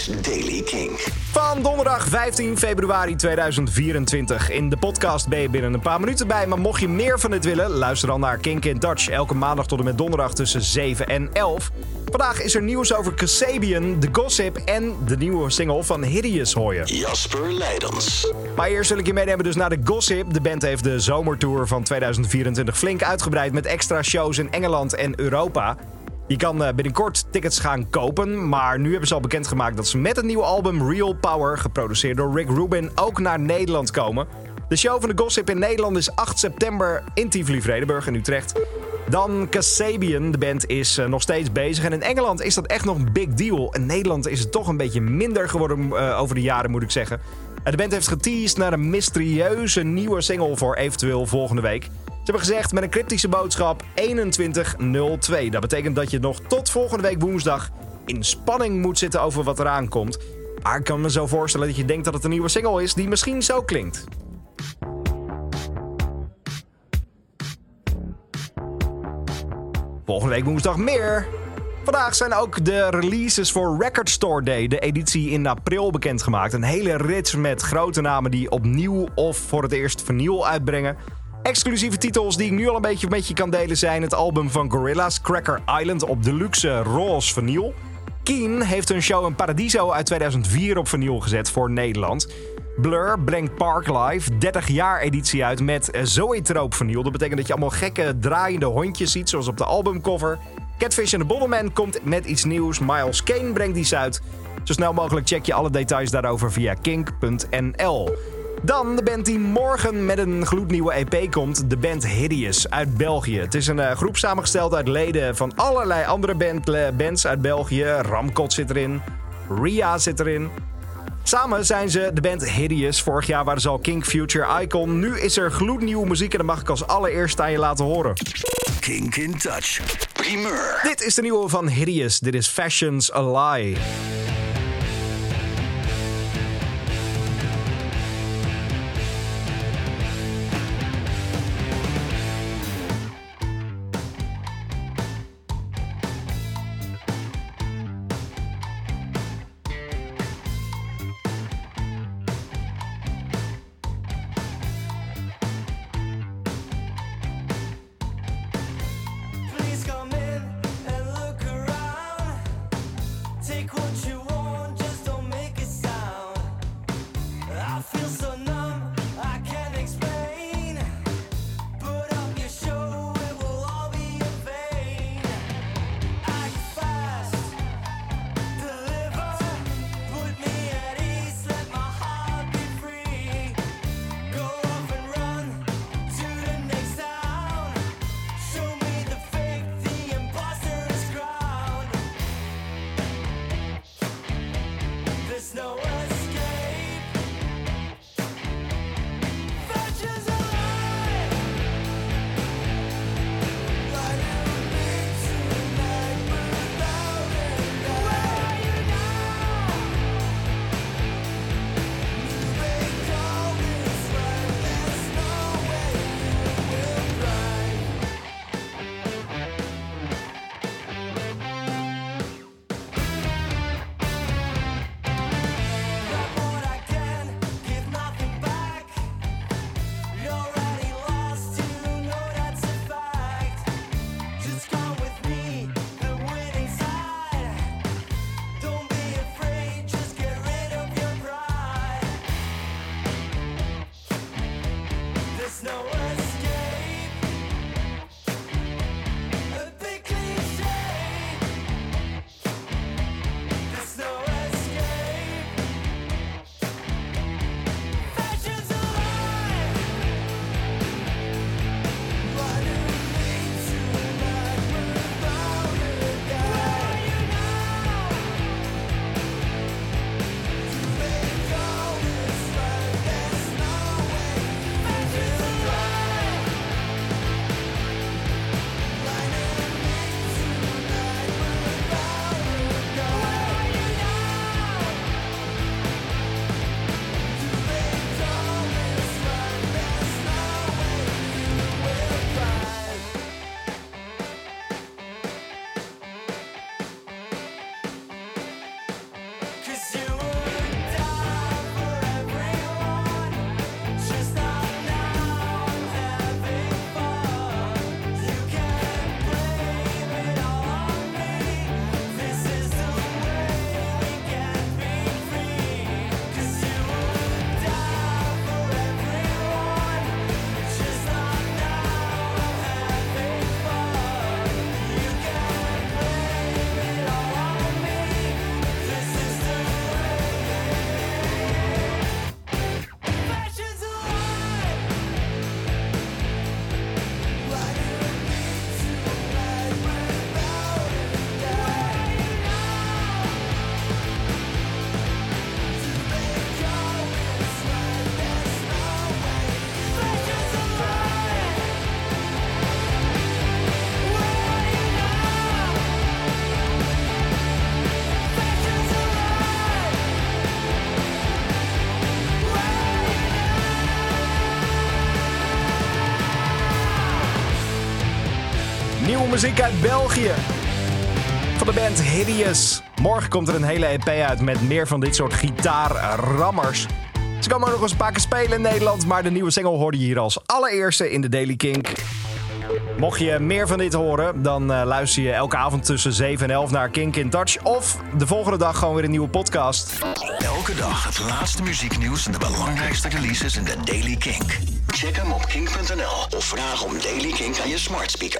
is Daily King. Van donderdag 15 februari 2024. In de podcast ben je binnen een paar minuten bij. Maar mocht je meer van dit willen, luister dan naar Kink in Dutch. Elke maandag tot en met donderdag tussen 7 en 11. Vandaag is er nieuws over Kasabian, The Gossip en de nieuwe single van Hideous hoor je. Jasper Leidens. Maar eerst wil ik je meenemen dus naar The Gossip. De band heeft de zomertour van 2024 flink uitgebreid met extra shows in Engeland en Europa. Je kan eh, binnenkort tickets gaan kopen, maar nu hebben ze al bekendgemaakt dat ze met het nieuwe album Real Power, geproduceerd door Rick Rubin, ook naar Nederland komen. De show van de Gossip in Nederland is 8 september in Tivoli Vredenburg in Utrecht. Dan Kasabian, de band is eh, nog steeds bezig. En in Engeland is dat echt nog een big deal. In Nederland is het toch een beetje minder geworden uh, over de jaren, moet ik zeggen. De band heeft geteased naar een mysterieuze nieuwe single voor eventueel volgende week. Hebben gezegd met een cryptische boodschap 2102. Dat betekent dat je nog tot volgende week woensdag in spanning moet zitten over wat eraan komt. Maar ik kan me zo voorstellen dat je denkt dat het een nieuwe single is die misschien zo klinkt. Volgende week woensdag meer. Vandaag zijn ook de releases voor Record Store Day, de editie in april, bekendgemaakt. Een hele rits met grote namen die opnieuw of voor het eerst vernieuw uitbrengen. Exclusieve titels die ik nu al een beetje met je kan delen zijn het album van Gorillaz, Cracker Island op deluxe roze vinyl. Keen heeft hun show in Paradiso uit 2004 op vinyl gezet voor Nederland. Blur brengt Park Live 30 jaar editie uit met Zoetrope vinyl. Dat betekent dat je allemaal gekke draaiende hondjes ziet, zoals op de albumcover. Catfish and the Bottleman komt met iets nieuws. Miles Kane brengt iets uit. Zo snel mogelijk check je alle details daarover via kink.nl. Dan de band die morgen met een gloednieuwe EP komt. De band Hideous uit België. Het is een uh, groep samengesteld uit leden van allerlei andere band, uh, bands uit België. Ramkot zit erin. Ria zit erin. Samen zijn ze de band Hideous. Vorig jaar waren ze al King Future Icon. Nu is er gloednieuwe muziek en dat mag ik als allereerst aan je laten horen. Kink in Touch. Primeur. Dit is de nieuwe van Hideous. Dit is Fashions a Lie. Muziek uit België. Van de band Hideous. Morgen komt er een hele EP uit met meer van dit soort gitaarrammers. Ze komen ook nog eens een paar keer spelen in Nederland, maar de nieuwe single hoorde je hier als allereerste in de Daily Kink. Mocht je meer van dit horen, dan uh, luister je elke avond tussen 7 en 11 naar Kink in Touch. Of de volgende dag gewoon weer een nieuwe podcast. Elke dag het laatste muzieknieuws en de belangrijkste releases in de Daily Kink. Check hem op kink.nl of vraag om Daily Kink aan je smart speaker.